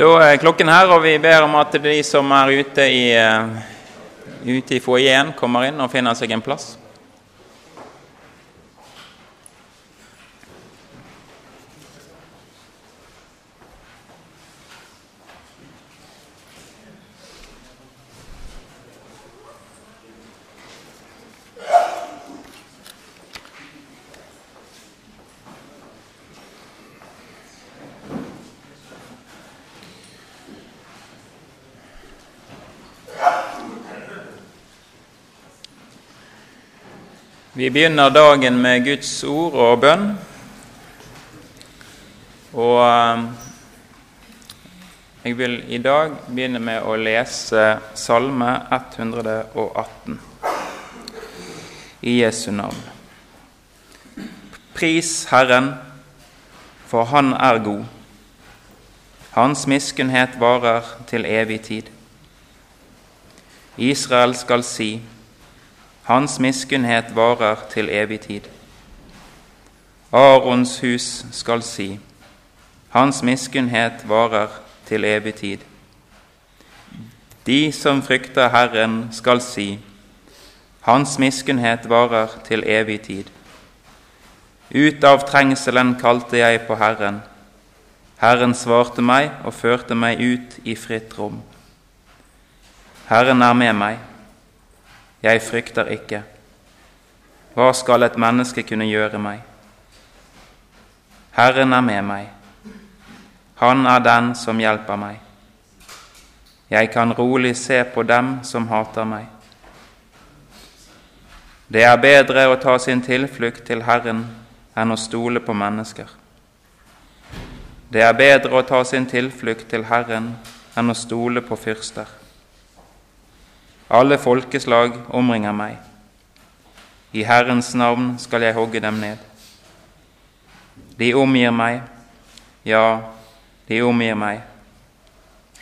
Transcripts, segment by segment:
Da er klokken her, og vi ber om at de som er ute i, uh, ute i foajeen, kommer inn og finner seg en plass. Vi begynner dagen med Guds ord og bønn. Og eh, jeg vil i dag begynne med å lese Salme 118 i Jesu navn. Pris Herren, for Han er god. Hans miskunnhet varer til evig tid. Israel skal si:" Hans miskunnhet varer til evig tid. Arons hus skal si, Hans miskunnhet varer til evig tid. De som frykter Herren, skal si, Hans miskunnhet varer til evig tid. Ut av trengselen kalte jeg på Herren. Herren svarte meg og førte meg ut i fritt rom. Herren er med meg. Jeg frykter ikke. Hva skal et menneske kunne gjøre meg? Herren er med meg. Han er den som hjelper meg. Jeg kan rolig se på dem som hater meg. Det er bedre å ta sin tilflukt til Herren enn å stole på mennesker. Det er bedre å ta sin tilflukt til Herren enn å stole på fyrster. Alle folkeslag omringer meg. I Herrens navn skal jeg hogge dem ned. De omgir meg, ja, de omgir meg.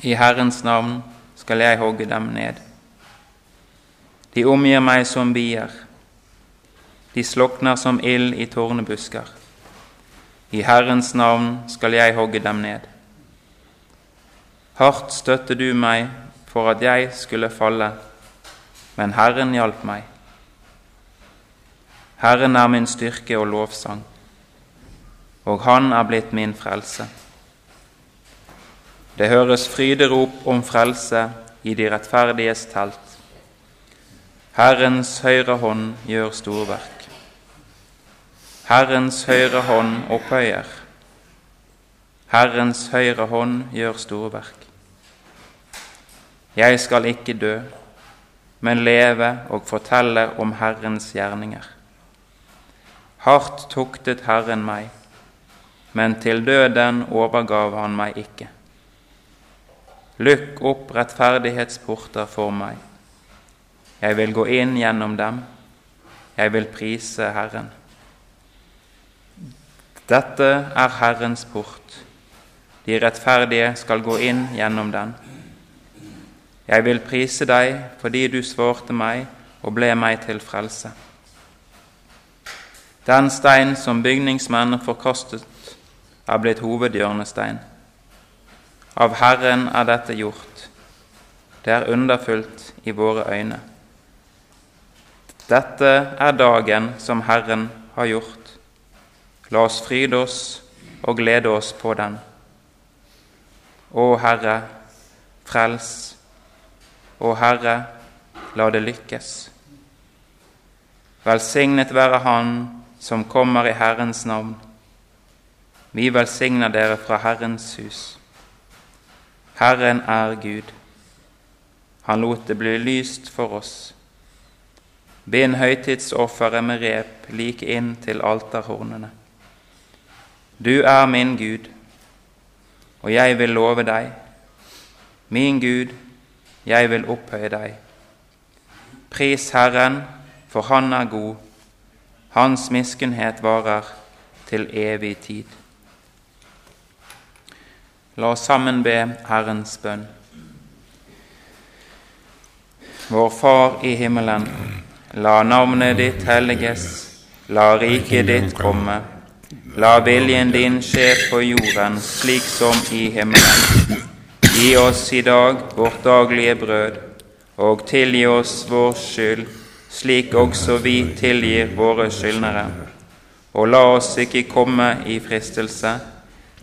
I Herrens navn skal jeg hogge dem ned. De omgir meg som bier. De slokner som ild i tornebusker. I Herrens navn skal jeg hogge dem ned. Hardt støtte du meg for at jeg skulle falle men Herren hjalp meg. Herren er min styrke og lovsang, og Han er blitt min frelse. Det høres fryderop om frelse i de rettferdiges telt. Herrens høyre hånd gjør storverk. Herrens høyre hånd opphøyer. Herrens høyre hånd gjør storverk. Jeg skal ikke dø, men leve og fortelle om Herrens gjerninger. Hardt tuktet Herren meg, men til døden overgav han meg ikke. Lukk opp rettferdighetsporter for meg. Jeg vil gå inn gjennom dem. Jeg vil prise Herren. Dette er Herrens port. De rettferdige skal gå inn gjennom den. Jeg vil prise deg fordi du svarte meg og ble meg til frelse. Den stein som bygningsmennene forkastet, er blitt hovedhjørnestein. Av Herren er dette gjort. Det er underfullt i våre øyne. Dette er dagen som Herren har gjort. La oss fryde oss og glede oss på den. Å Herre, frels å Herre, la det lykkes. Velsignet være Han som kommer i Herrens navn. Vi velsigner dere fra Herrens hus. Herren er Gud. Han lot det bli lyst for oss. Bind høytidsofferet med rep like inn til alterhornene. Du er min Gud, og jeg vil love deg. Min Gud, jeg vil opphøye deg. Pris Herren, for Han er god. Hans miskunnhet varer til evig tid. La oss sammen be Herrens bønn. Vår Far i himmelen. La navnet ditt helliges. La riket ditt komme. La viljen din skje på jorden slik som i himmelen. Gi oss i dag vårt daglige brød, og tilgi oss vår skyld, slik også vi tilgir våre skyldnere. Og la oss ikke komme i fristelse,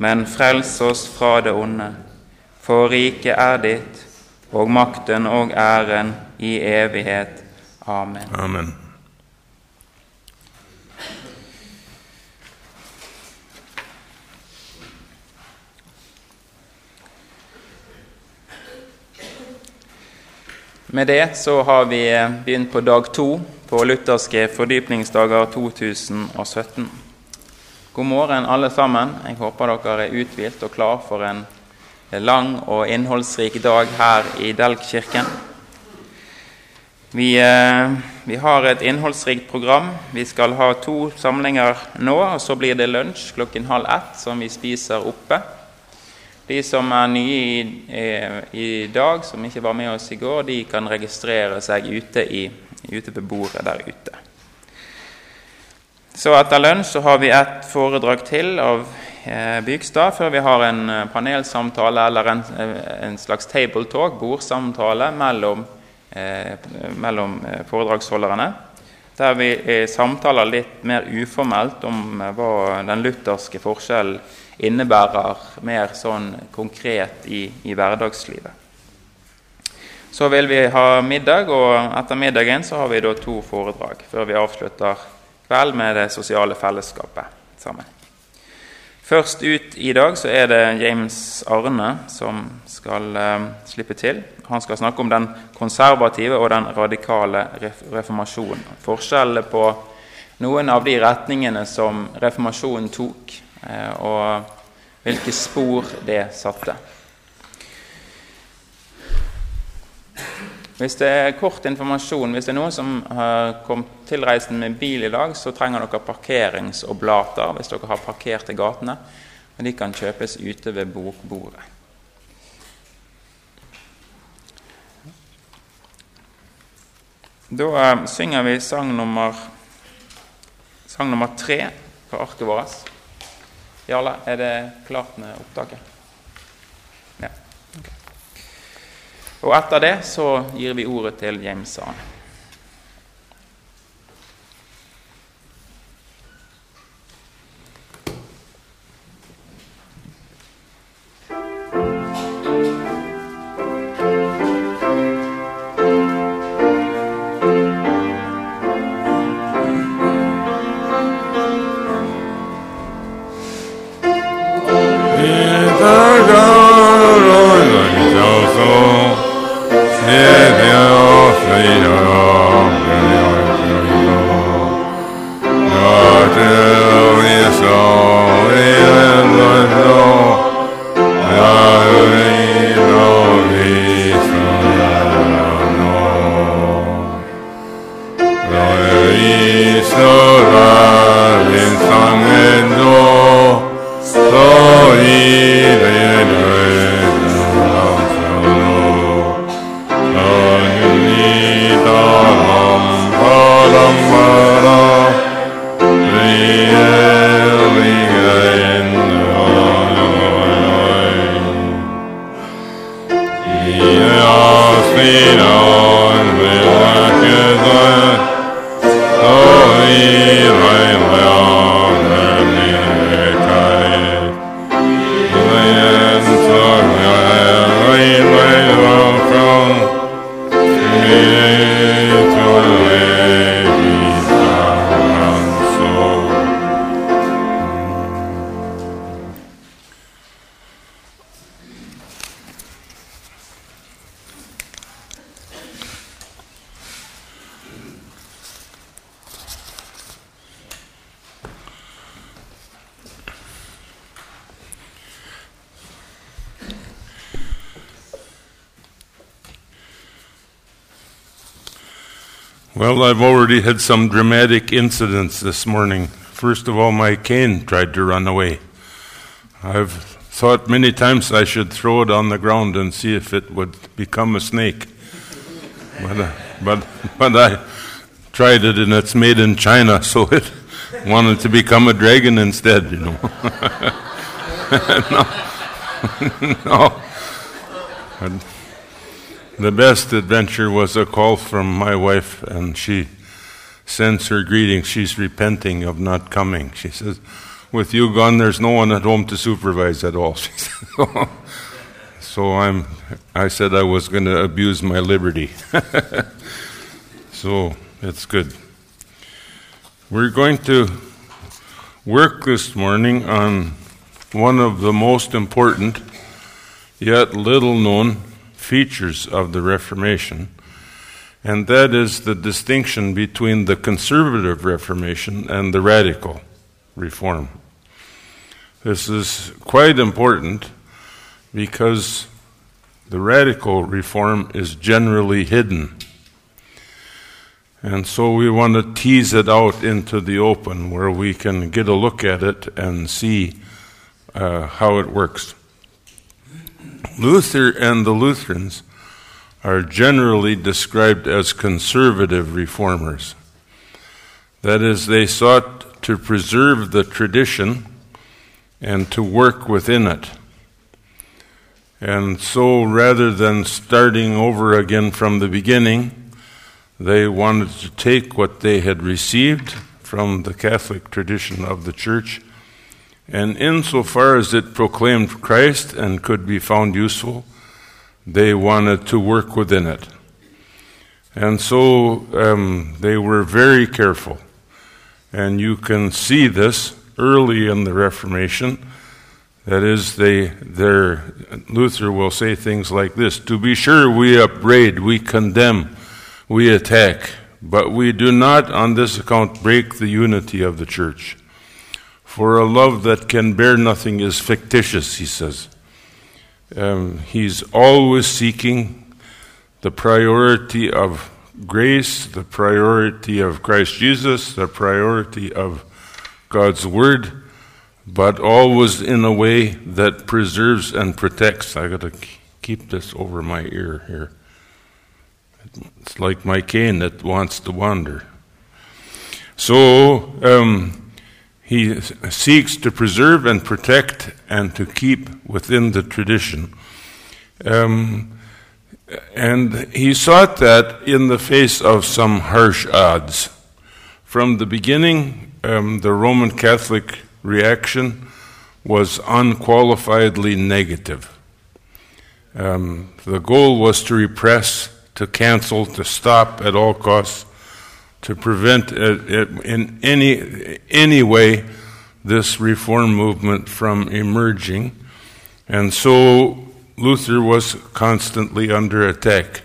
men frels oss fra det onde. For riket er ditt, og makten og æren i evighet. Amen. Amen. Med det så har vi begynt på dag to på lutherske fordypningsdager 2017. God morgen, alle sammen. Jeg håper dere er uthvilt og klar for en lang og innholdsrik dag her i Delgkirken. Vi, eh, vi, har et innholdsrikt program. Vi skal ha to samlinger nå, og så blir det lunsj klokken halv ett, som vi spiser oppe. De som er nye i, eh, i, dag, som ikke var med oss i går, de kan registrere seg ute, i, ute på bordet der ute. Så etter lunsj så har vi et foredrag til av eh, Bygstad før vi har en eh, panelsamtale eller en, eh, en slags tabletalk, bordsamtale, mellom, eh, mellom foredragsholderne. Der vi samtaler litt mer uformelt om hva den lutherske forskjellen innebærer mer sånn konkret i, i, hverdagslivet. Så vil vi ha middag, og etter middagen så har vi da to foredrag før vi avslutter kveld med det sosiale fellesskapet sammen. Først ut i dag så er det James Arne som skal uh, slippe til. Han skal snakke om den konservative og den radikale reformasjonen. Forskjellene på noen av de retningene som reformasjonen tok, og hvilke spor det satte. Hvis det er kort informasjon, hvis det er noen som har kommet tilreisende med bil i dag, så trenger dere parkeringsoblater hvis dere har parkert i gatene. Og de kan kjøpes ute ved bokbordet. Da uh, synger vi sang nummer, sang nummer tre på arket vårt. Jarle, er det klart med opptaket? Ja. Okay. Og etter det så gir vi ordet til James Arne. Well, I've already had some dramatic incidents this morning. First of all, my cane tried to run away. I've thought many times I should throw it on the ground and see if it would become a snake. But, uh, but, but I tried it and it's made in China, so it wanted to become a dragon instead, you know. no. no. The best adventure was a call from my wife, and she sends her greetings. She's repenting of not coming. She says, With you gone, there's no one at home to supervise at all. So I'm, I said I was going to abuse my liberty. so it's good. We're going to work this morning on one of the most important, yet little known features of the Reformation, and that is the distinction between the conservative Reformation and the radical Reform. This is quite important because the radical Reform is generally hidden. And so we want to tease it out into the open where we can get a look at it and see uh, how it works. Luther and the Lutherans are generally described as conservative reformers. That is, they sought to preserve the tradition and to work within it. And so, rather than starting over again from the beginning, they wanted to take what they had received from the Catholic tradition of the Church and insofar as it proclaimed Christ and could be found useful, they wanted to work within it. And so um, they were very careful. And you can see this early in the Reformation. That is, they, their, Luther will say things like this To be sure, we upbraid, we condemn, we attack, but we do not on this account break the unity of the church. For a love that can bear nothing is fictitious, he says. Um, he's always seeking the priority of grace, the priority of Christ Jesus, the priority of God's Word, but always in a way that preserves and protects. I got to keep this over my ear here. It's like my cane that wants to wander. So, um, he seeks to preserve and protect and to keep within the tradition. Um, and he sought that in the face of some harsh odds. From the beginning, um, the Roman Catholic reaction was unqualifiedly negative. Um, the goal was to repress, to cancel, to stop at all costs to prevent it, it in any, any way this reform movement from emerging. And so Luther was constantly under attack.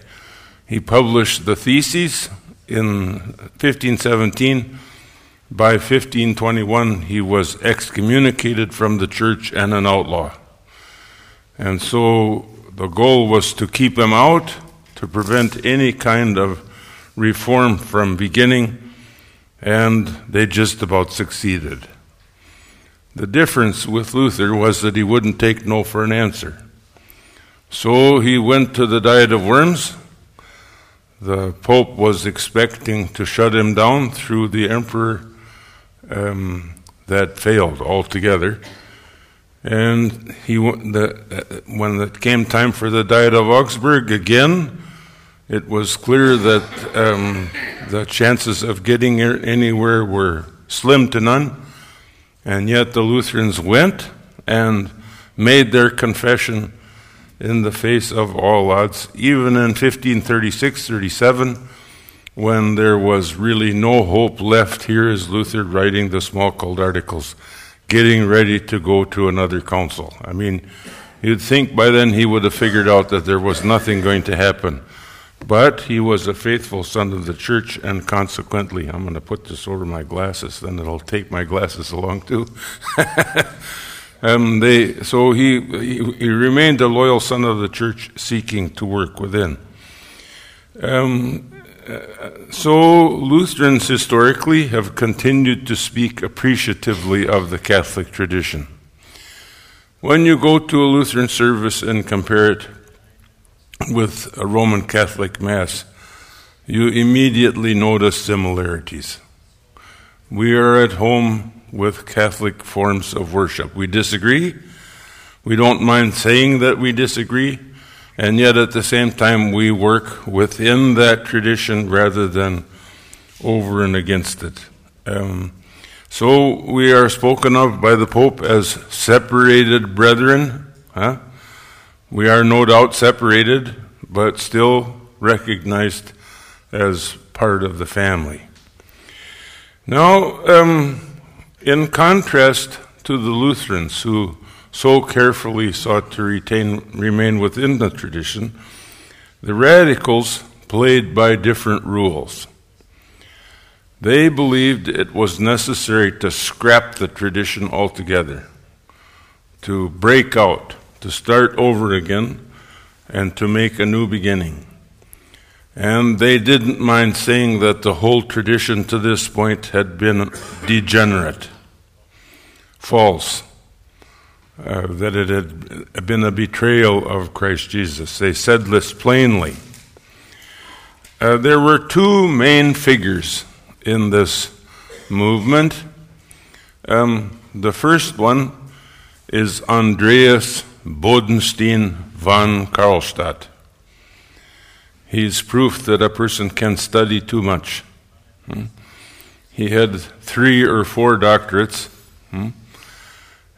He published the Theses in 1517. By 1521, he was excommunicated from the church and an outlaw. And so the goal was to keep him out, to prevent any kind of reform from beginning, and they just about succeeded. The difference with Luther was that he wouldn't take no for an answer. So he went to the Diet of Worms. The Pope was expecting to shut him down through the Emperor. Um, that failed altogether. And he, the, when it came time for the Diet of Augsburg again, it was clear that um, the chances of getting anywhere were slim to none, and yet the Lutherans went and made their confession in the face of all odds, even in 1536 37, when there was really no hope left. Here is Luther writing the Smalcald Articles, getting ready to go to another council. I mean, you'd think by then he would have figured out that there was nothing going to happen. But he was a faithful son of the church, and consequently, I'm going to put this over my glasses, then it'll take my glasses along too. um, they, so he, he, he, remained a loyal son of the church, seeking to work within. Um, so Lutherans historically have continued to speak appreciatively of the Catholic tradition. When you go to a Lutheran service and compare it with a Roman Catholic Mass, you immediately notice similarities. We are at home with Catholic forms of worship. We disagree. We don't mind saying that we disagree. and yet at the same time we work within that tradition rather than over and against it. Um, so we are spoken of by the Pope as separated brethren. Huh? We are no doubt separated, but still recognized as part of the family. Now, um, in contrast to the Lutherans, who so carefully sought to retain, remain within the tradition, the radicals played by different rules. They believed it was necessary to scrap the tradition altogether, to break out, to start over again, and to make a new beginning. And they didn't mind saying that the whole tradition to this point had been degenerate, false, uh, that it had been a betrayal of Christ Jesus. They said this plainly. Uh, there were two main figures in this movement. Um, the first one is Andreas Bodenstein von Karlstadt. He's proof that a person can study too much. Hmm? He had three or four doctorates, hmm?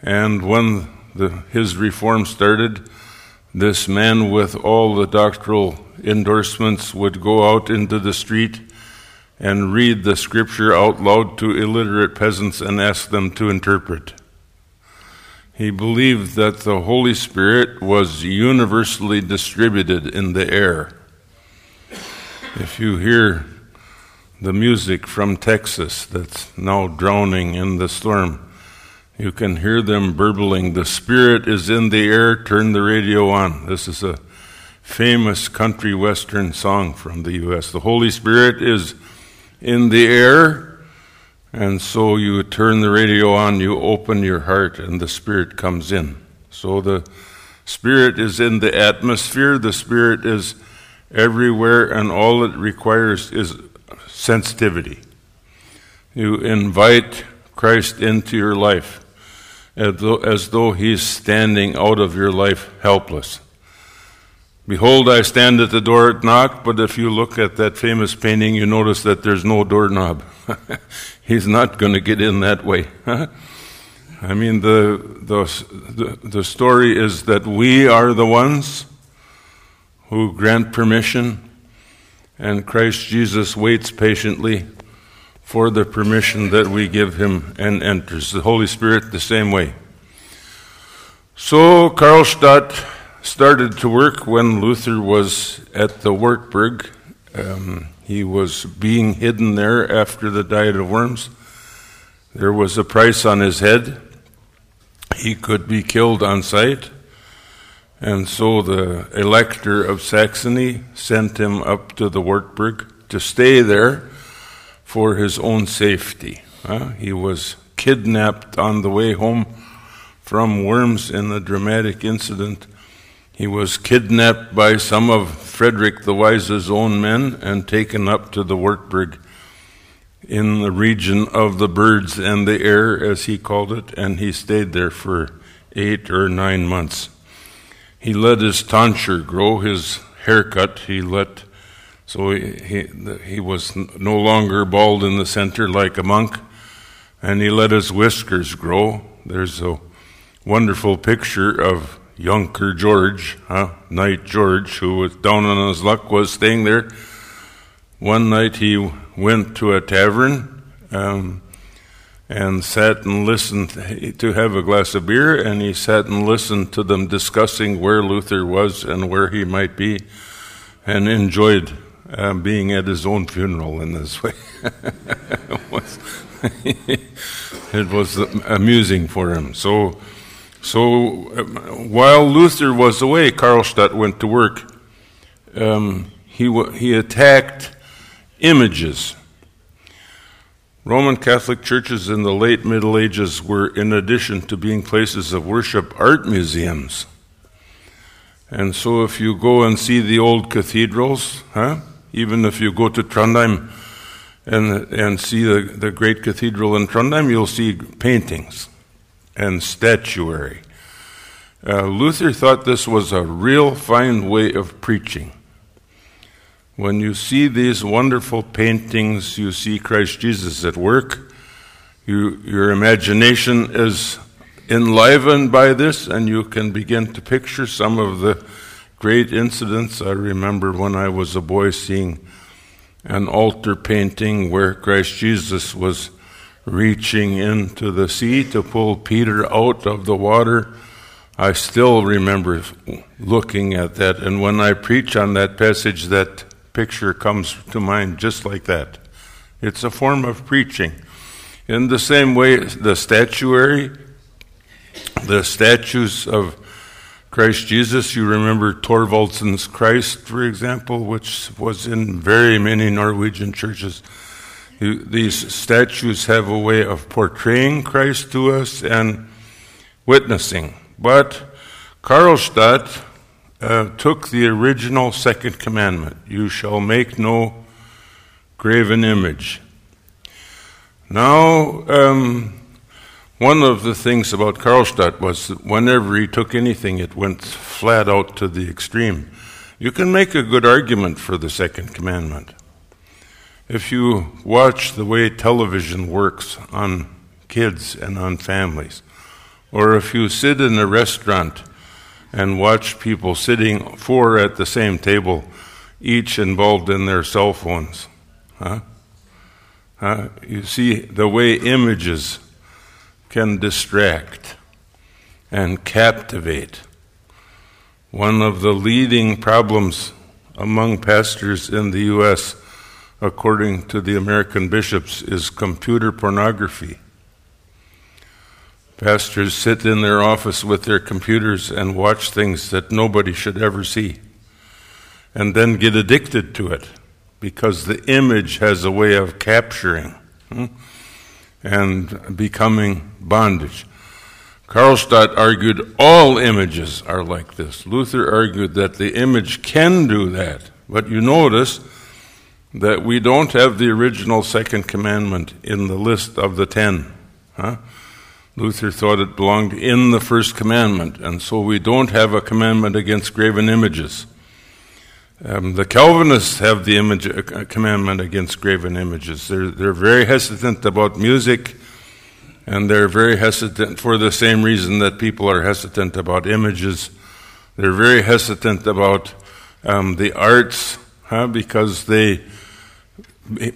and when the, his reform started, this man with all the doctoral endorsements would go out into the street and read the scripture out loud to illiterate peasants and ask them to interpret. He believed that the Holy Spirit was universally distributed in the air. If you hear the music from Texas that's now drowning in the storm, you can hear them burbling, The Spirit is in the air, turn the radio on. This is a famous country western song from the U.S. The Holy Spirit is in the air, and so you turn the radio on, you open your heart, and the Spirit comes in. So the Spirit is in the atmosphere, the Spirit is everywhere, and all it requires is sensitivity. You invite Christ into your life as though, as though He's standing out of your life helpless. Behold, I stand at the door and knock, but if you look at that famous painting, you notice that there's no doorknob. He's not going to get in that way. I mean, the, the, the story is that we are the ones who grant permission, and Christ Jesus waits patiently for the permission that we give him and enters. The Holy Spirit the same way. So Karlstadt started to work when Luther was at the Wartburg. Um, he was being hidden there after the Diet of Worms. There was a price on his head. He could be killed on sight. And so the elector of Saxony sent him up to the Wartburg to stay there for his own safety. Uh, he was kidnapped on the way home from Worms in a dramatic incident. He was kidnapped by some of Frederick the Wise's own men and taken up to the Wartburg in the region of the birds and the air, as he called it, and he stayed there for eight or nine months. He let his tonsure grow, his haircut. He let, so he, he, he was no longer bald in the center like a monk, and he let his whiskers grow. There's a wonderful picture of Junker George, huh? Knight George, who was down on his luck, was staying there. One night he went to a tavern. Um, and sat and listened to have a glass of beer, and he sat and listened to them discussing where Luther was and where he might be, and enjoyed uh, being at his own funeral in this way. it, was, it was amusing for him. So, so um, while Luther was away, Karlstadt went to work. Um, he, he attacked images Roman Catholic churches in the late Middle Ages were, in addition to being places of worship, art museums. And so if you go and see the old cathedrals, huh? even if you go to Trondheim and, and see the, the great cathedral in Trondheim, you'll see paintings and statuary. Uh, Luther thought this was a real fine way of preaching. When you see these wonderful paintings, you see Christ Jesus at work. You, your imagination is enlivened by this, and you can begin to picture some of the great incidents. I remember when I was a boy seeing an altar painting where Christ Jesus was reaching into the sea to pull Peter out of the water. I still remember looking at that, and when I preach on that passage, that picture comes to mind just like that. It's a form of preaching. In the same way, the statuary, the statues of Christ Jesus, you remember Thorvaldsen's Christ, for example, which was in very many Norwegian churches. These statues have a way of portraying Christ to us and witnessing. But Karlstadt uh, took the original second commandment you shall make no graven image. Now, um, one of the things about Karlstadt was that whenever he took anything, it went flat out to the extreme. You can make a good argument for the second commandment. If you watch the way television works on kids and on families, or if you sit in a restaurant and watch people sitting four at the same table, each involved in their cell phones. Huh? Huh? You see the way images can distract and captivate. One of the leading problems among pastors in the U.S., according to the American bishops, is computer pornography. Pastors sit in their office with their computers and watch things that nobody should ever see, and then get addicted to it because the image has a way of capturing hmm, and becoming bondage. Karlstadt argued all images are like this. Luther argued that the image can do that. But you notice that we don't have the original second commandment in the list of the ten. Huh? Luther thought it belonged in the first commandment, and so we don't have a commandment against graven images. Um, the Calvinists have the image, uh, commandment against graven images. They're, they're very hesitant about music, and they're very hesitant for the same reason that people are hesitant about images. They're very hesitant about um, the arts huh, because they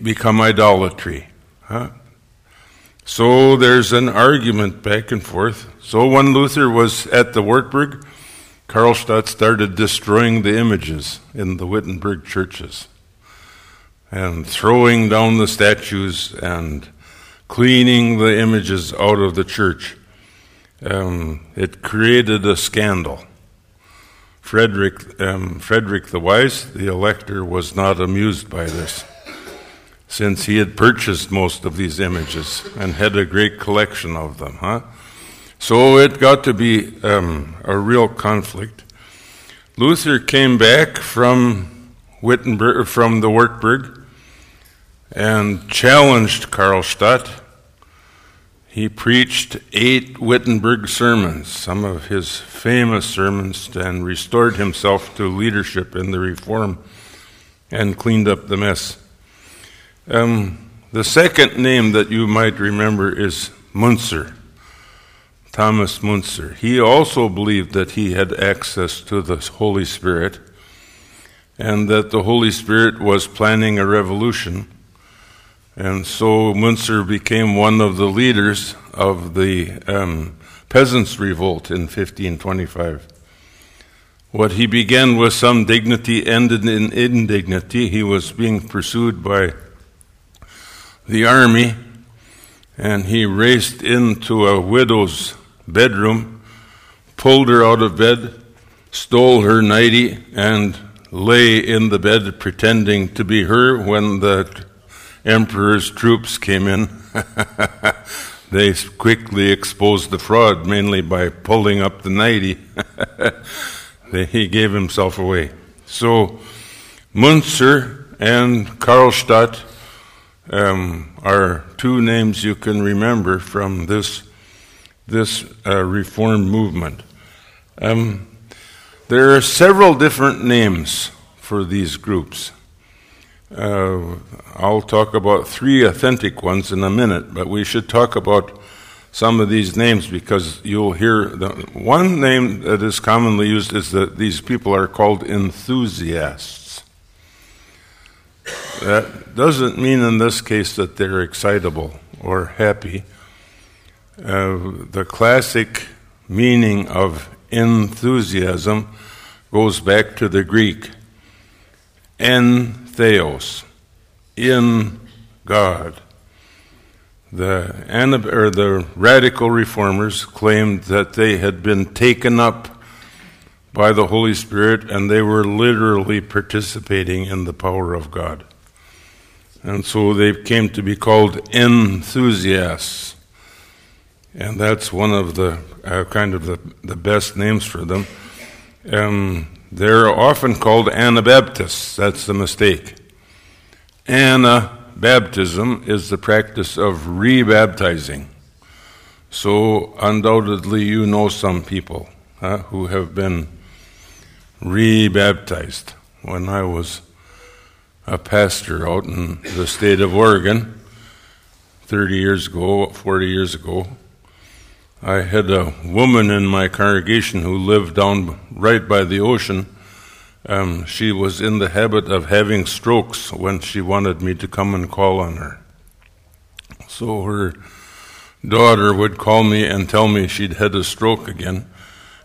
become idolatry. Huh? So there's an argument back and forth. So when Luther was at the Wartburg, Karlstadt started destroying the images in the Wittenberg churches and throwing down the statues and cleaning the images out of the church. Um, it created a scandal. Frederick, um, Frederick the Wise, the elector, was not amused by this since he had purchased most of these images and had a great collection of them. Huh? So it got to be um, a real conflict. Luther came back from Wittenberg, from the Wartburg, and challenged Karlstadt. He preached eight Wittenberg sermons, some of his famous sermons, and restored himself to leadership in the reform and cleaned up the mess. Um, the second name that you might remember is Munzer, Thomas Munzer. He also believed that he had access to the Holy Spirit and that the Holy Spirit was planning a revolution. And so Munzer became one of the leaders of the um, Peasants' Revolt in 1525. What he began with some dignity ended in indignity. He was being pursued by the army and he raced into a widow's bedroom, pulled her out of bed, stole her nightie, and lay in the bed pretending to be her when the emperor's troops came in. they quickly exposed the fraud, mainly by pulling up the nightie. he gave himself away. So, Munzer and Karlstadt um, are two names you can remember from this, this uh, reform movement. Um, there are several different names for these groups. Uh, I'll talk about three authentic ones in a minute, but we should talk about some of these names because you'll hear the one name that is commonly used is that these people are called enthusiasts. That doesn't mean in this case that they're excitable or happy. Uh, the classic meaning of enthusiasm goes back to the Greek en theos, in God. The, or the radical reformers claimed that they had been taken up by the Holy Spirit and they were literally participating in the power of God. And so they came to be called enthusiasts. And that's one of the uh, kind of the, the best names for them. Um, they're often called Anabaptists. That's the mistake. Anabaptism is the practice of rebaptizing. So, undoubtedly, you know some people uh, who have been rebaptized. When I was a pastor out in the state of Oregon 30 years ago, 40 years ago, I had a woman in my congregation who lived down right by the ocean. Um, she was in the habit of having strokes when she wanted me to come and call on her. So her daughter would call me and tell me she'd had a stroke again,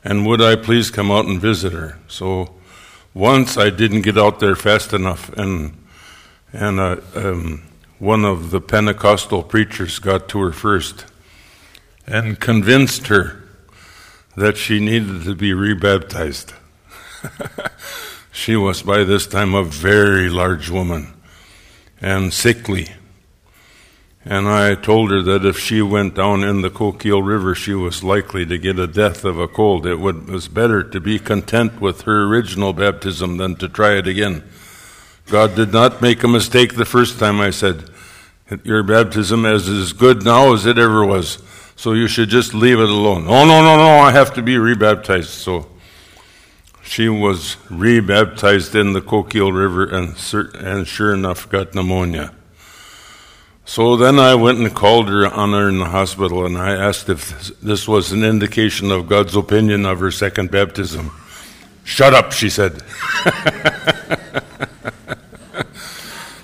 and would I please come out and visit her? So once I didn't get out there fast enough, and and uh, um, one of the Pentecostal preachers got to her first and convinced her that she needed to be rebaptized. she was by this time a very large woman and sickly. And I told her that if she went down in the Coquille River, she was likely to get a death of a cold. It would, was better to be content with her original baptism than to try it again. God did not make a mistake the first time I said, Your baptism is as good now as it ever was. So you should just leave it alone. Oh, no, no, no, I have to be rebaptized. So she was rebaptized in the Coquille River and, and sure enough got pneumonia. So then I went and called her on her in the hospital and I asked if this was an indication of God's opinion of her second baptism. Shut up, she said.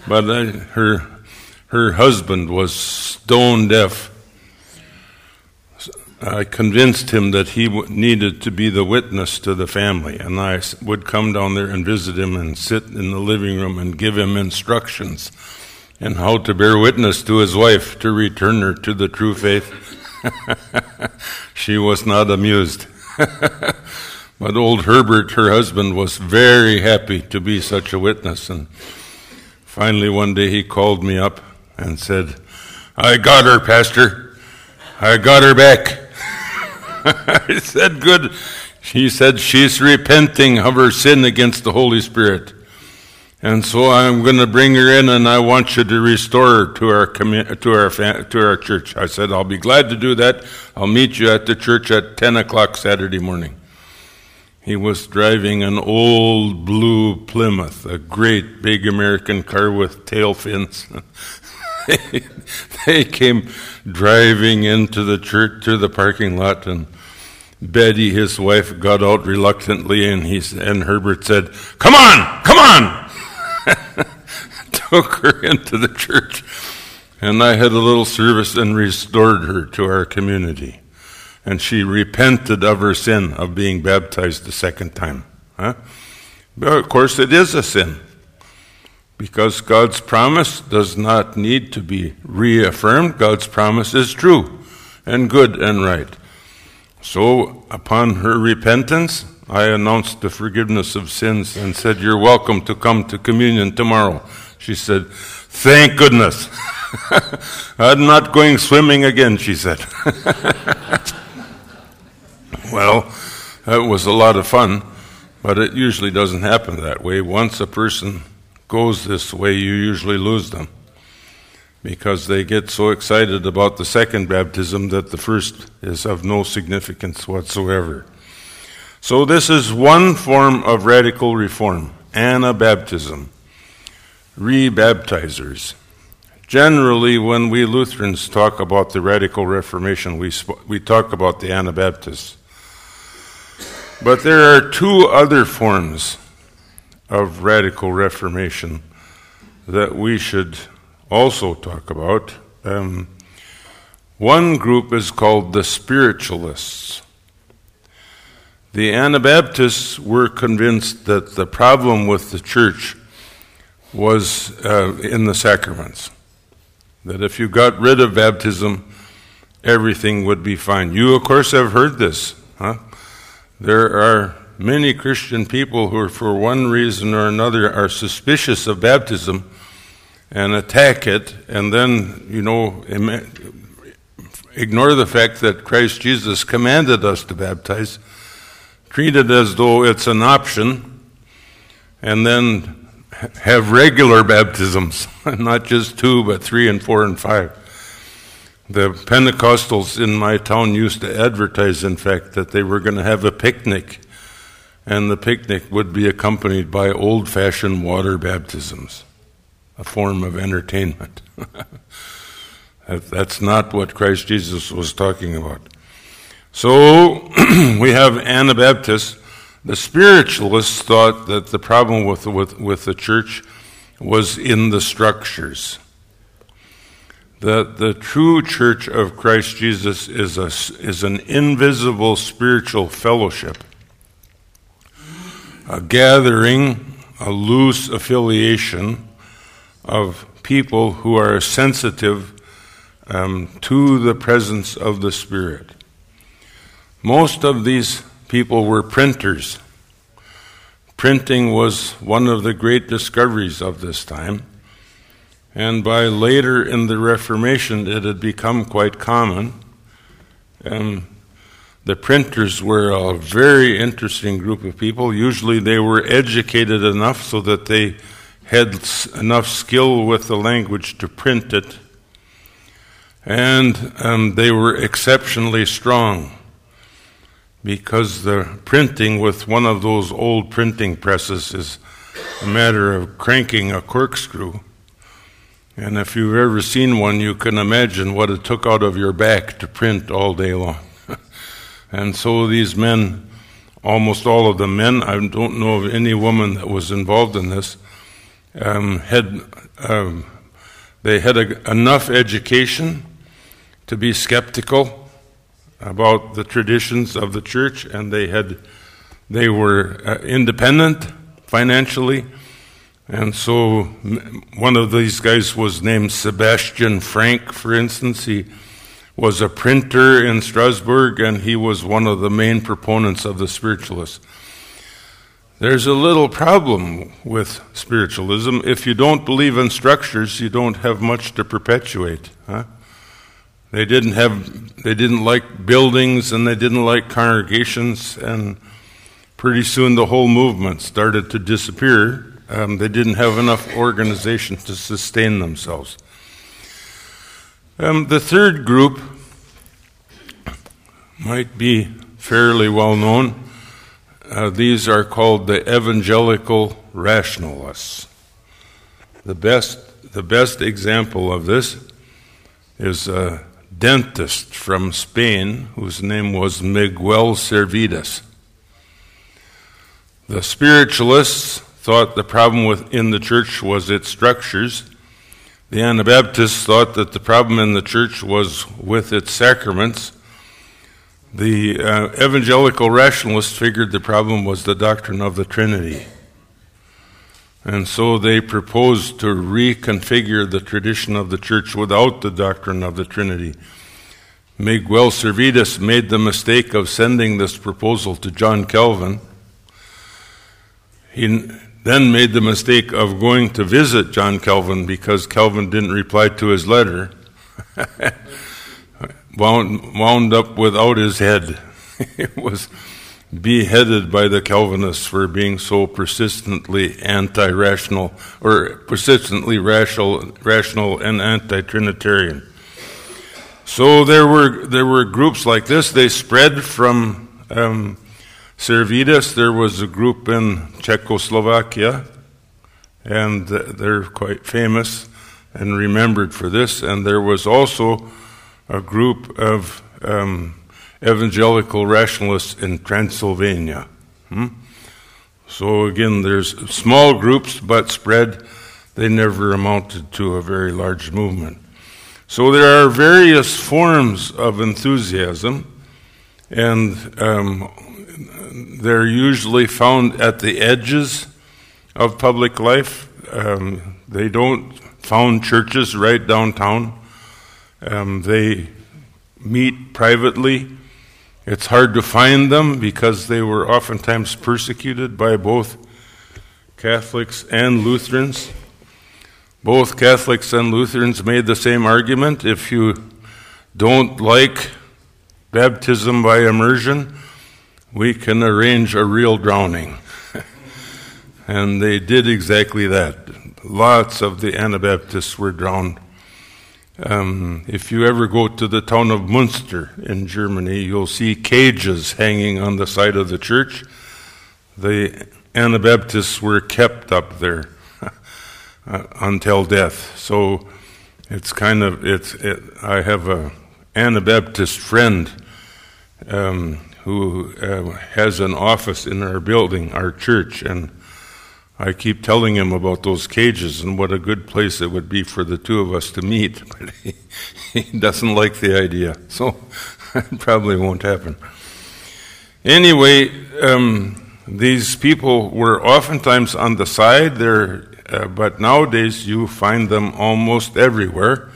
but uh, her, her husband was stone deaf I convinced him that he needed to be the witness to the family, and I would come down there and visit him and sit in the living room and give him instructions and how to bear witness to his wife to return her to the true faith. she was not amused. but old Herbert, her husband, was very happy to be such a witness. And finally, one day he called me up and said, I got her, Pastor. I got her back. I said, Good. She said, She's repenting of her sin against the Holy Spirit. And so I'm going to bring her in and I want you to restore her to our, to our, to our church. I said, I'll be glad to do that. I'll meet you at the church at 10 o'clock Saturday morning. He was driving an old blue Plymouth, a great big American car with tail fins. they came driving into the church to the parking lot and Betty, his wife, got out reluctantly, and he and Herbert said, "Come on, come on!" Took her into the church, and I had a little service and restored her to our community, and she repented of her sin of being baptized the second time. Huh? But of course, it is a sin because God's promise does not need to be reaffirmed. God's promise is true and good and right. So, upon her repentance, I announced the forgiveness of sins and said, You're welcome to come to communion tomorrow. She said, Thank goodness. I'm not going swimming again, she said. well, that was a lot of fun, but it usually doesn't happen that way. Once a person goes this way, you usually lose them because they get so excited about the second baptism that the first is of no significance whatsoever. So, this is one form of radical reform Anabaptism, rebaptizers. Generally, when we Lutherans talk about the radical reformation, we, sp- we talk about the Anabaptists. But there are two other forms of radical reformation that we should also talk about. Um, one group is called the spiritualists. The Anabaptists were convinced that the problem with the church was uh, in the sacraments. That if you got rid of baptism, everything would be fine. You, of course, have heard this. Huh? There are many Christian people who, for one reason or another, are suspicious of baptism and attack it, and then, you know, ignore the fact that Christ Jesus commanded us to baptize, treat it as though it's an option, and then have regular baptisms, not just two, but three and four and five. The Pentecostals in my town used to advertise, in fact, that they were going to have a picnic, and the picnic would be accompanied by old fashioned water baptisms a form of entertainment. That's not what Christ Jesus was talking about. So we have Anabaptists. The spiritualists thought that the problem with, with, with the church was in the structures. That the true church of Christ Jesus is, a, is an invisible spiritual fellowship, a gathering, a loose affiliation of people who are sensitive um, to the presence of the Spirit. Most of these people were printers. Printing was one of the great discoveries of this time. And by later in the Reformation, it had become quite common. And the printers were a very interesting group of people. Usually, they were educated enough so that they had enough skill with the language to print it, and um, they were exceptionally strong because the printing with one of those old printing presses is a matter of cranking a corkscrew. And if you've ever seen one, you can imagine what it took out of your back to print all day long. and so these men, almost all of the men, I don't know of any woman that was involved in this, um, had um, they had a, enough education to be skeptical about the traditions of the church, and they had they were uh, independent financially, and so one of these guys was named Sebastian Franck, for instance. He was a printer in Strasbourg, and he was one of the main proponents of the spiritualists. There's a little problem with spiritualism. If you don't believe in structures, you don't have much to perpetuate. Huh? They didn't have, they didn't like buildings and they didn't like congregations, and pretty soon the whole movement started to disappear. Um, they didn't have enough organization to sustain themselves. Um, the third group might be fairly well known. Uh, these are called the evangelical rationalists. The best, the best example of this is a dentist from Spain whose name was Miguel Servetus. The spiritualists thought the problem within the church was its structures. The Anabaptists thought that the problem in the church was with its sacraments. The uh, evangelical rationalists figured the problem was the doctrine of the Trinity. And so they proposed to reconfigure the tradition of the church without the doctrine of the Trinity. Miguel Servetus made the mistake of sending this proposal to John Calvin. He then made the mistake of going to visit John Calvin because Calvin didn't reply to his letter. wound, wound up without his head. he was beheaded by the Calvinists for being so persistently anti rational, or persistently rational, rational and anti Trinitarian. So there were, there were groups like this. They spread from um, there was a group in Czechoslovakia, and they're quite famous and remembered for this. And there was also a group of um, evangelical rationalists in Transylvania. Hmm? So again, there's small groups, but spread. They never amounted to a very large movement. So there are various forms of enthusiasm, and um, they're usually found at the edges of public life. Um, they don't found churches right downtown. Um, they meet privately. It's hard to find them because they were oftentimes persecuted by both Catholics and Lutherans. Both Catholics and Lutherans made the same argument. If you don't like baptism by immersion, we can arrange a real drowning. and they did exactly that. Lots of the Anabaptists were drowned. Um, if you ever go to the town of Munster in Germany, you'll see cages hanging on the side of the church. The Anabaptists were kept up there uh, until death. So it's kind of it's. It, I have a Anabaptist friend um, who uh, has an office in our building, our church, and I keep telling him about those cages and what a good place it would be for the two of us to meet, but he, he doesn't like the idea, so it probably won't happen. Anyway, um, these people were oftentimes on the side there, uh, but nowadays you find them almost everywhere.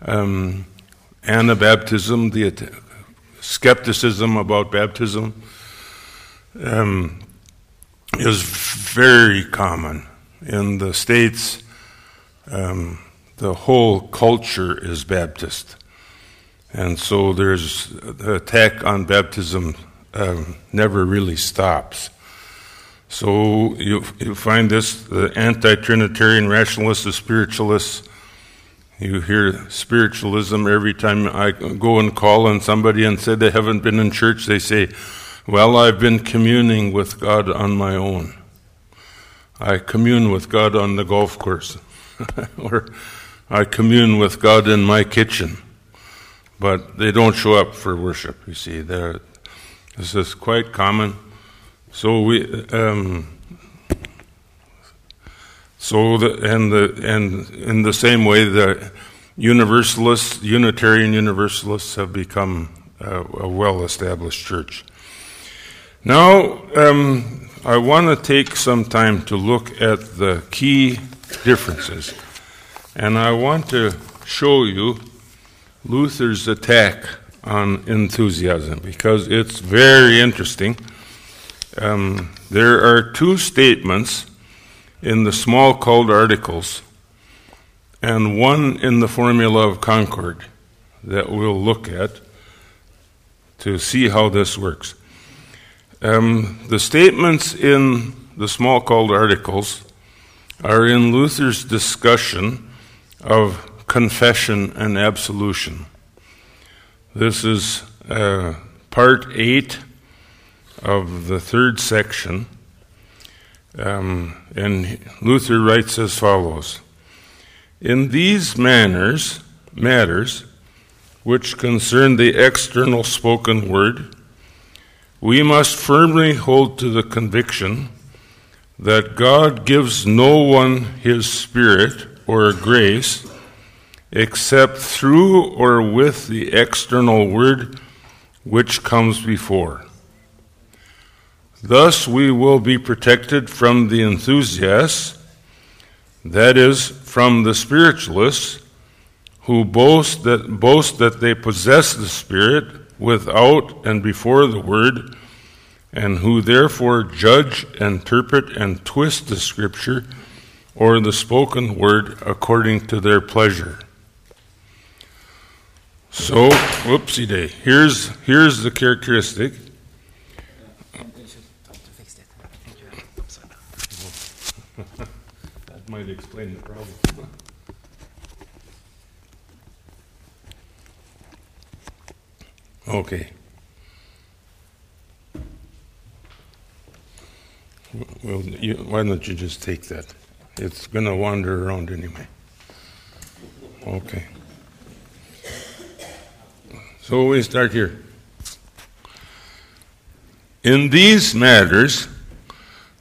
Um, Anabaptism, the skepticism about baptism um, is very common. In the States, um, the whole culture is Baptist. And so there's the attack on baptism um, never really stops. So you, you find this the anti Trinitarian rationalists, the spiritualists, you hear spiritualism every time I go and call on somebody and say they haven't been in church, they say, Well, I've been communing with God on my own. I commune with God on the golf course, or I commune with God in my kitchen. But they don't show up for worship, you see. They're, this is quite common. So we. Um, so, the, and, the, and in the same way, the Universalists, Unitarian Universalists, have become a well established church. Now, um, I want to take some time to look at the key differences. And I want to show you Luther's attack on enthusiasm because it's very interesting. Um, there are two statements in the Smalcald articles and one in the Formula of Concord that we'll look at to see how this works. Um, the statements in the Smalcald articles are in Luther's discussion of confession and absolution. This is uh, part 8 of the third section. Um, and Luther writes as follows In these manners, matters which concern the external spoken word, we must firmly hold to the conviction that God gives no one his Spirit or grace except through or with the external word which comes before. Thus, we will be protected from the enthusiasts, that is, from the spiritualists, who boast that, boast that they possess the Spirit without and before the Word, and who therefore judge, interpret, and twist the Scripture or the spoken Word according to their pleasure. So, whoopsie day. Here's, here's the characteristic that might explain the problem. Okay. Well, you, why don't you just take that? It's going to wander around anyway. Okay. So we start here. In these matters,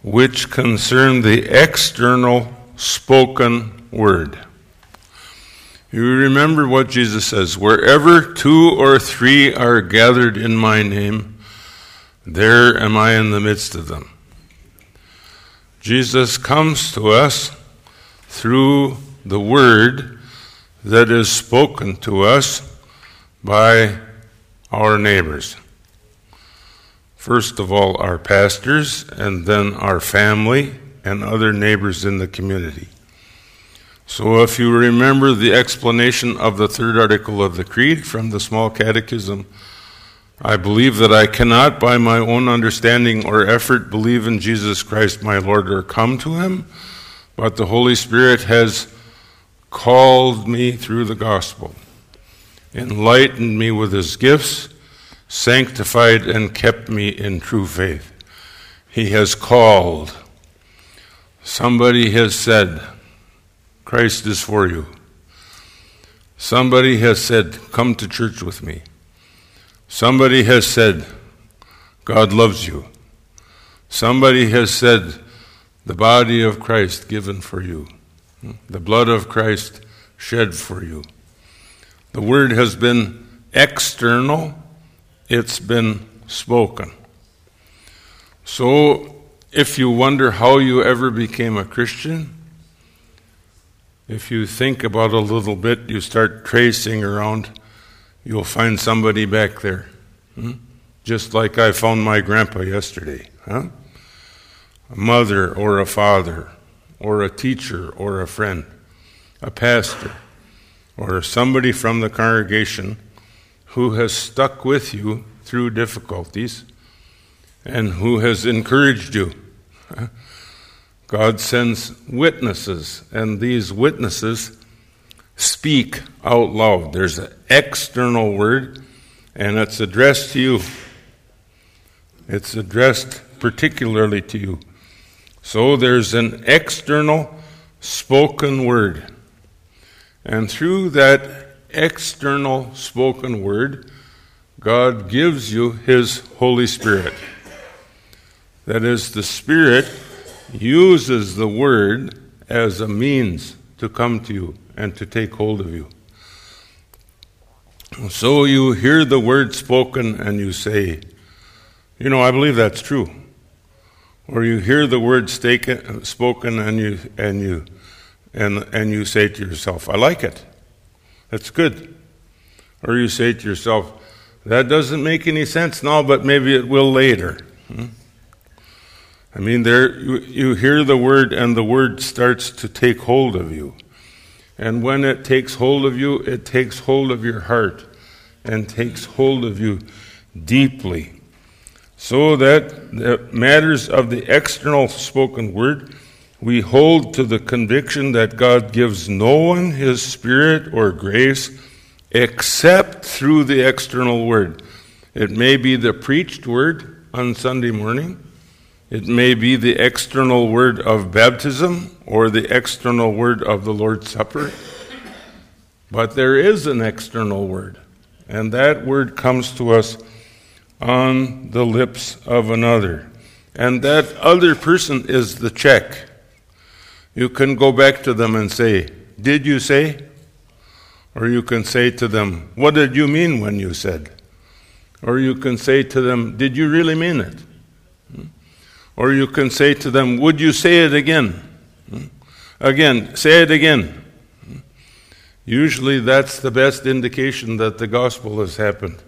which concern the external spoken word. You remember what Jesus says wherever two or three are gathered in my name, there am I in the midst of them. Jesus comes to us through the word that is spoken to us by our neighbors. First of all, our pastors, and then our family and other neighbors in the community. So, if you remember the explanation of the third article of the Creed from the Small Catechism, I believe that I cannot, by my own understanding or effort, believe in Jesus Christ my Lord or come to him, but the Holy Spirit has called me through the gospel, enlightened me with his gifts sanctified and kept me in true faith. He has called. Somebody has said, Christ is for you. Somebody has said, Come to church with me. Somebody has said, God loves you. Somebody has said, The body of Christ given for you, the blood of Christ shed for you. The word has been external it's been spoken. So, if you wonder how you ever became a Christian, if you think about a little bit, you start tracing around, you'll find somebody back there. Hmm? Just like I found my grandpa yesterday. Huh? A mother or a father, or a teacher or a friend, a pastor, or somebody from the congregation who has stuck with you through difficulties and who has encouraged you. God sends witnesses, and these witnesses speak out loud. There's an external word, and it's addressed to you. It's addressed particularly to you. So there's an external spoken word. And through that external spoken word, God gives you His Holy Spirit. That is, the Spirit uses the word as a means to come to you and to take hold of you. So you hear the word spoken and you say, You know, I believe that's true. Or you hear the word spoken and you, and, you, and, and you say to yourself, I like it. That's good. Or you say to yourself, that doesn't make any sense now, but maybe it will later. Hmm? I mean, there you, you hear the word, and the word starts to take hold of you. And when it takes hold of you, it takes hold of your heart and takes hold of you deeply. So that the matters of the external spoken word, we hold to the conviction that God gives no one his spirit or grace except through the external word. It may be the preached word on Sunday morning. It may be the external word of baptism or the external word of the Lord's Supper. But there is an external word, and that word comes to us on the lips of another. And that other person is the check. You can go back to them and say, Did you say? Or you can say to them, What did you mean when you said? Or you can say to them, Did you really mean it? Or you can say to them, Would you say it again? Again, say it again. Usually that's the best indication that the gospel has happened.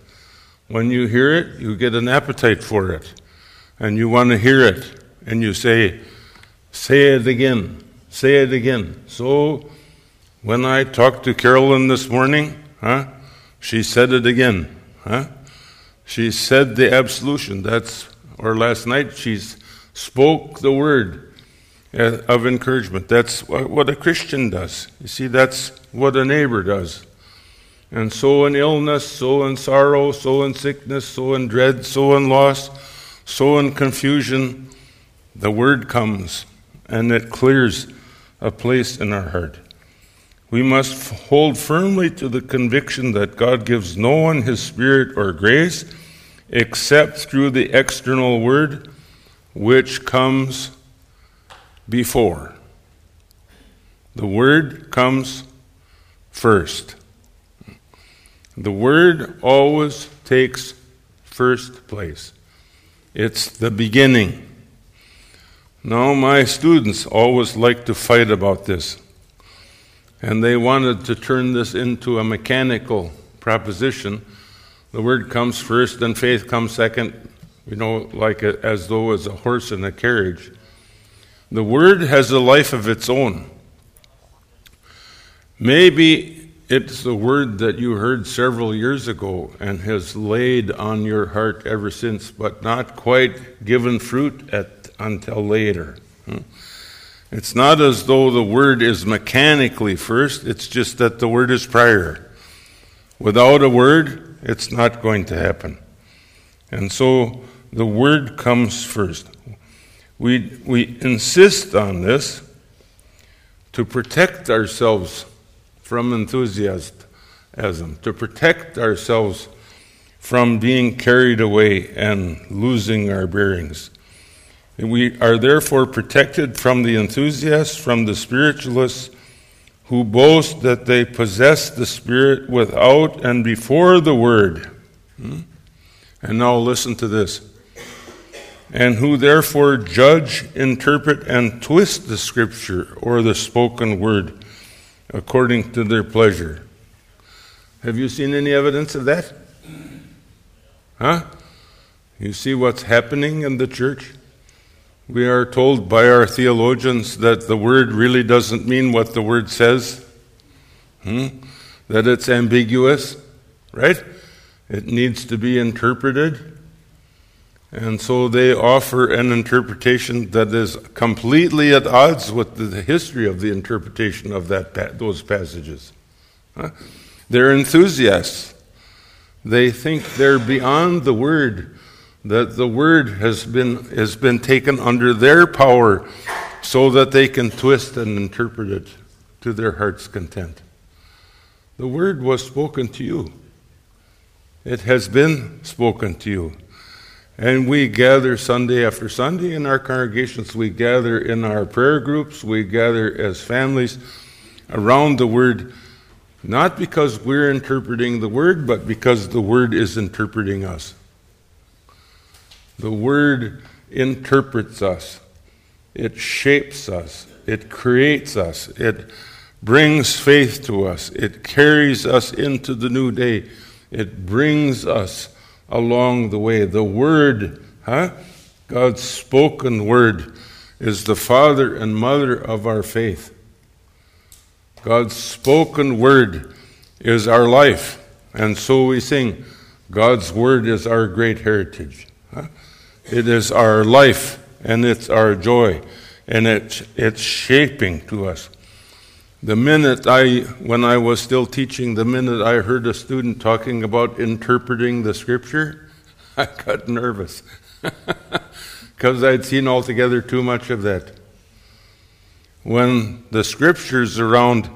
When you hear it, you get an appetite for it. And you want to hear it. And you say, Say it again. Say it again. So, when I talked to Carolyn this morning, huh, she said it again. Huh? She said the absolution. That's or last night she spoke the word uh, of encouragement. That's what a Christian does. You see, that's what a neighbor does. And so in illness, so in sorrow, so in sickness, so in dread, so in loss, so in confusion, the Word comes and it clears a place in our heart. We must hold firmly to the conviction that God gives no one His Spirit or grace except through the external Word, which comes before. The Word comes first. The Word always takes first place, it's the beginning. Now, my students always like to fight about this. And they wanted to turn this into a mechanical proposition. The word comes first, then faith comes second, you know, like a, as though it's a horse in a carriage. The word has a life of its own. Maybe it's the word that you heard several years ago and has laid on your heart ever since, but not quite given fruit at, until later. Hmm? It's not as though the word is mechanically first, it's just that the word is prior. Without a word, it's not going to happen. And so the word comes first. We, we insist on this to protect ourselves from enthusiasm, to protect ourselves from being carried away and losing our bearings. We are therefore protected from the enthusiasts, from the spiritualists who boast that they possess the Spirit without and before the Word. Hmm? And now listen to this. And who therefore judge, interpret, and twist the Scripture or the spoken Word according to their pleasure. Have you seen any evidence of that? Huh? You see what's happening in the church? We are told by our theologians that the word really doesn't mean what the word says, hmm? that it's ambiguous, right? It needs to be interpreted. And so they offer an interpretation that is completely at odds with the history of the interpretation of that, those passages. They're enthusiasts. They think they're beyond the word, that the word has been, has been taken under their power so that they can twist and interpret it to their heart's content. The word was spoken to you, it has been spoken to you. And we gather Sunday after Sunday in our congregations. We gather in our prayer groups. We gather as families around the Word, not because we're interpreting the Word, but because the Word is interpreting us. The Word interprets us, it shapes us, it creates us, it brings faith to us, it carries us into the new day, it brings us along the way. The Word, huh? God's spoken Word, is the father and mother of our faith. God's spoken Word is our life. And so we sing, God's Word is our great heritage. Huh? It is our life and it's our joy and it's, it's shaping to us. The minute I, when I was still teaching, the minute I heard a student talking about interpreting the scripture, I got nervous because I'd seen altogether too much of that. When the scriptures around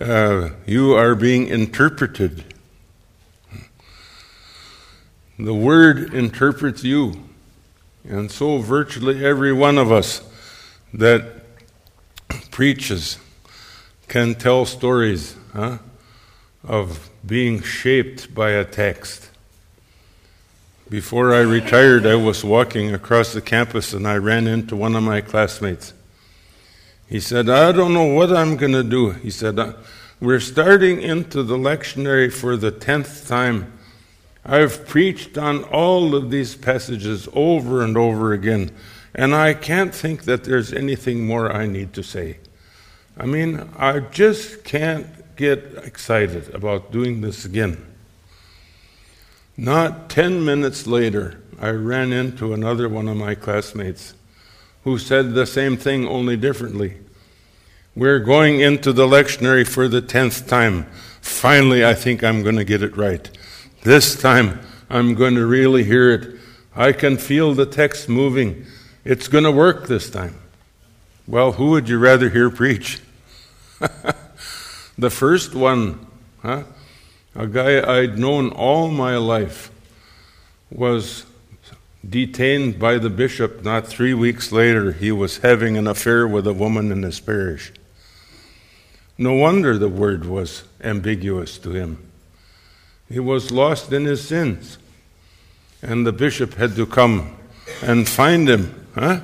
uh, you are being interpreted, the word interprets you. And so, virtually every one of us that preaches can tell stories huh, of being shaped by a text. Before I retired, I was walking across the campus and I ran into one of my classmates. He said, I don't know what I'm going to do. He said, uh, We're starting into the lectionary for the tenth time. I've preached on all of these passages over and over again, and I can't think that there's anything more I need to say. I mean, I just can't get excited about doing this again. Not 10 minutes later, I ran into another one of my classmates who said the same thing, only differently. We're going into the lectionary for the 10th time. Finally, I think I'm going to get it right. This time, I'm going to really hear it. I can feel the text moving. it's going to work this time. Well, who would you rather hear preach? the first one, huh? a guy I'd known all my life, was detained by the bishop. Not three weeks later, he was having an affair with a woman in his parish. No wonder the word was ambiguous to him. He was lost in his sins. And the bishop had to come and find him. Huh?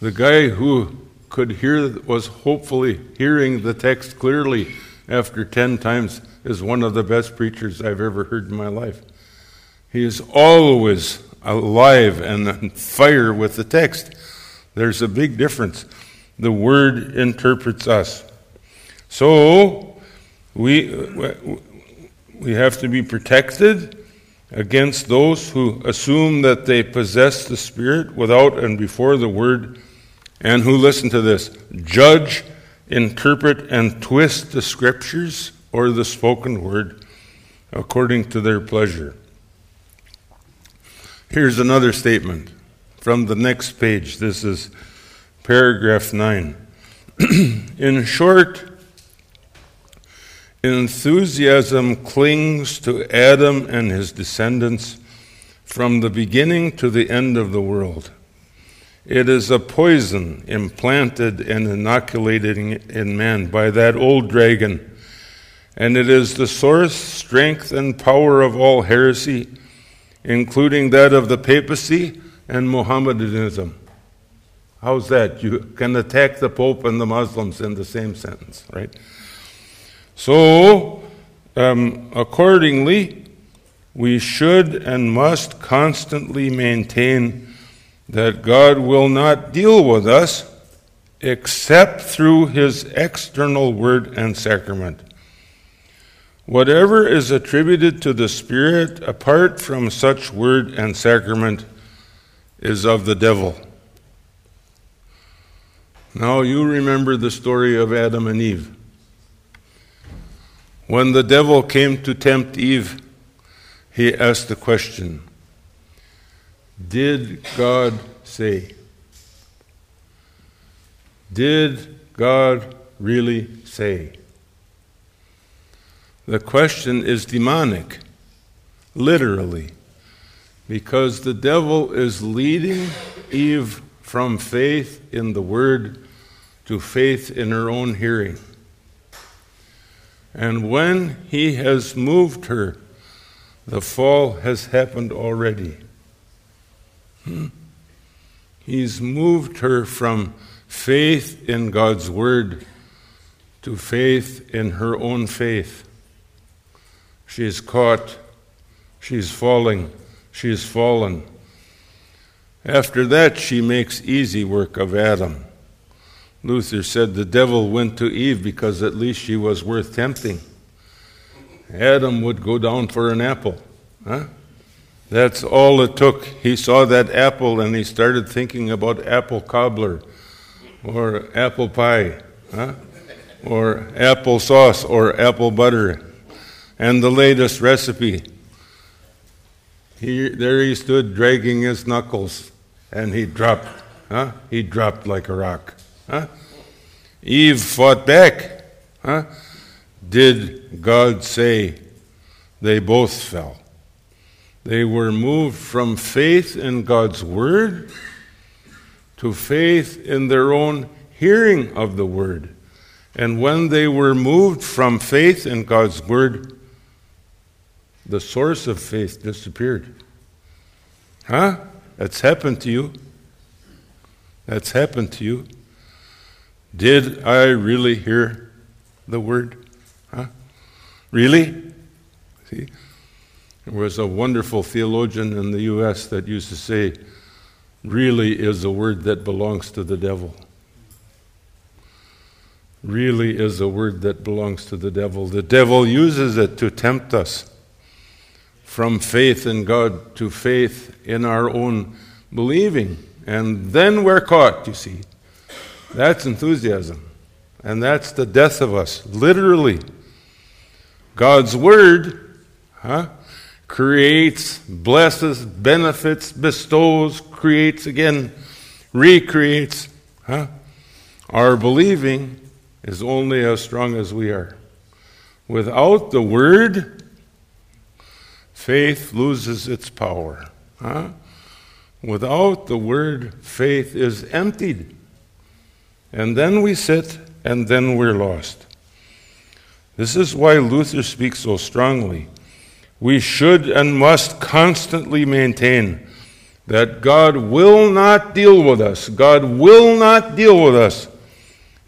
The guy who could hear was hopefully hearing the text clearly after 10 times is one of the best preachers I've ever heard in my life. He is always alive and on fire with the text. There's a big difference. The Word interprets us. So, we, we have to be protected against those who assume that they possess the Spirit without and before the Word, and who, listen to this, judge, interpret, and twist the Scriptures or the spoken Word according to their pleasure. Here's another statement from the next page. This is paragraph 9. In short, enthusiasm clings to Adam and his descendants from the beginning to the end of the world. It is a poison implanted and inoculated in man by that old dragon, and it is the source, strength, and power of all heresy including that of the papacy and Mohammedanism. How's that? You can attack the Pope and the Muslims in the same sentence, right? So, um, accordingly, we should and must constantly maintain that God will not deal with us except through his external word and sacrament. Whatever is attributed to the Spirit apart from such word and sacrament is of the devil. Now you remember the story of Adam and Eve. When the devil came to tempt Eve, he asked the question Did God say? Did God really say? The question is demonic, literally, because the devil is leading Eve from faith in the Word to faith in her own hearing. And when he has moved her, the fall has happened already. He's moved her from faith in God's Word to faith in her own faith. She's caught. she's falling. She is fallen. After that, she makes easy work of Adam. Luther said the devil went to Eve because at least she was worth tempting. Adam would go down for an apple. Huh? That's all it took. He saw that apple and he started thinking about apple cobbler or apple pie huh? or apple sauce or apple butter and the latest recipe. He, there he stood dragging his knuckles, and he dropped. Huh? He dropped like a rock. Huh? Eve fought back. Huh? Did God say they both fell? They were moved from faith in God's word to faith in their own hearing of the word. And when they were moved from faith in God's word the source of faith disappeared. Huh? That's happened to you. That's happened to you. Did I really hear the word? Huh? Really? See? There was a wonderful theologian in the U.S. that used to say, really is a word that belongs to the devil. Really is a word that belongs to the devil. The devil uses it to tempt us from faith in God to faith in our own believing. And then we're caught, you see. That's enthusiasm. And that's the death of us, literally. God's Word huh, creates, blesses, benefits, bestows, creates again, recreates. Huh? Our believing is only as strong as we are. Without the Word, faith loses its power. Huh? Without the Word, faith is emptied. And then we sit, and then we're lost. This is why Luther speaks so strongly. We should and must constantly maintain that God will not deal with us. God will not deal with us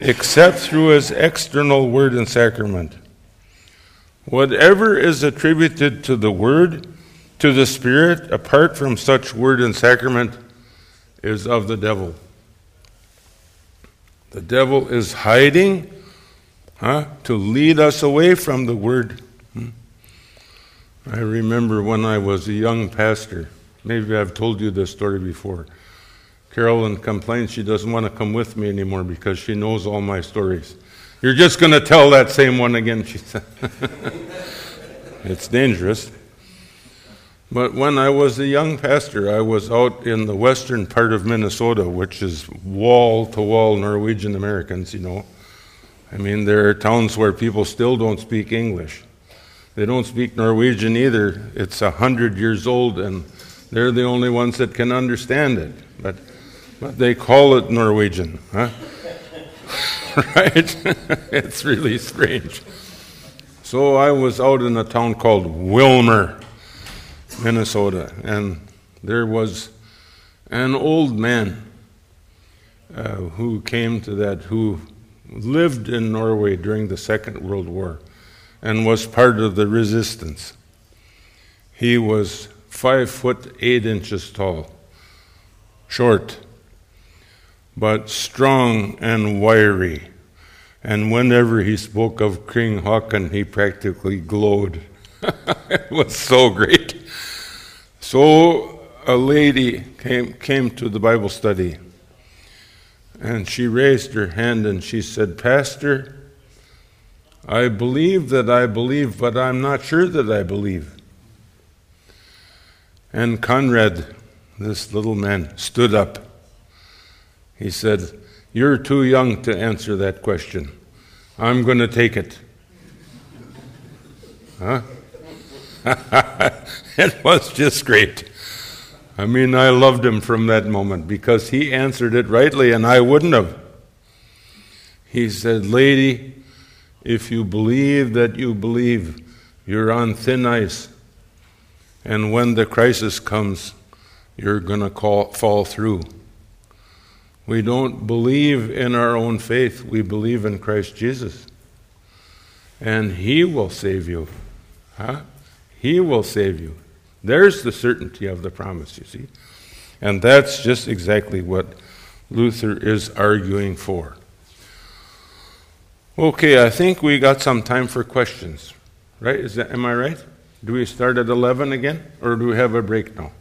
except through his external word and sacrament. Whatever is attributed to the word, to the Spirit, apart from such word and sacrament, is of the devil. The devil is hiding huh, to lead us away from the word. I remember when I was a young pastor, maybe I've told you this story before. Carolyn complains she doesn't want to come with me anymore because she knows all my stories. You're just going to tell that same one again, she said. it's dangerous. But when I was a young pastor, I was out in the western part of Minnesota, which is wall to wall Norwegian Americans, you know. I mean, there are towns where people still don't speak English. They don't speak Norwegian either. It's a hundred years old, and they're the only ones that can understand it. But but they call it Norwegian, huh? right? it's really strange. So I was out in a town called Willmar, Minnesota, and there was an old man uh, who came to that, who lived in Norway during the Second World War and was part of the resistance. He was five foot eight inches tall, short, but strong and wiry. And whenever he spoke of King Haakon, he practically glowed. it was so great. So a lady came, came to the Bible study, and she raised her hand and she said, Pastor, I believe that I believe, but I'm not sure that I believe. And Conrad, this little man, stood up he said, You're too young to answer that question. I'm going to take it. Huh? it was just great. I mean, I loved him from that moment because he answered it rightly and I wouldn't have. He said, Lady, if you believe that you believe, you're on thin ice. And when the crisis comes, you're going to fall through. We don't believe in our own faith, we believe in Christ Jesus. And He will save you. Huh? He will save you. There's the certainty of the promise, you see. And that's just exactly what Luther is arguing for. Okay, I think we got some time for questions. Right? Is that am I right? Do we start at 11 again or do we have a break now?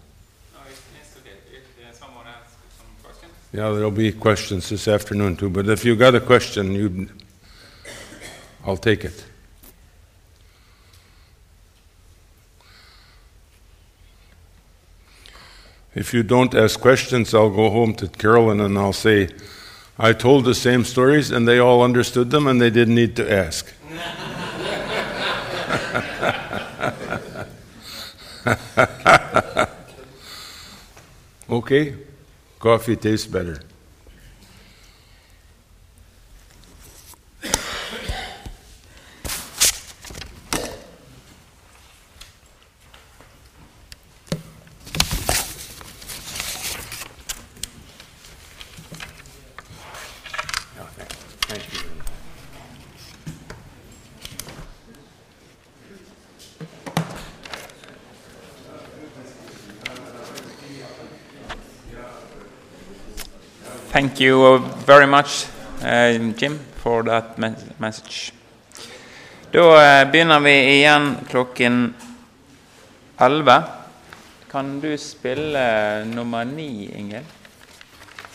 Yeah, there'll be questions this afternoon too, but if you got a question, you I'll take it. If you don't ask questions, I'll go home to Carolyn and I'll say, I told the same stories and they all understood them and they didn't need to ask. okay? Coffee tastes better. You very much, uh, Jim, for that message. Da uh, begynner vi igjen klokken 11. Kan du spille nummer ni, Ingel?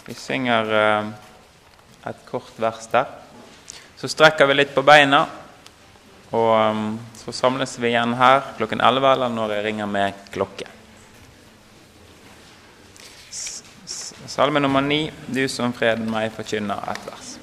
Vi synger uh, et kort vers der. Så strekker vi litt på beina, og um, så samles vi igjen her klokken 11 eller når jeg ringer med klokke. Salme nummer ni, Du som freden meg, forkynner ett vers.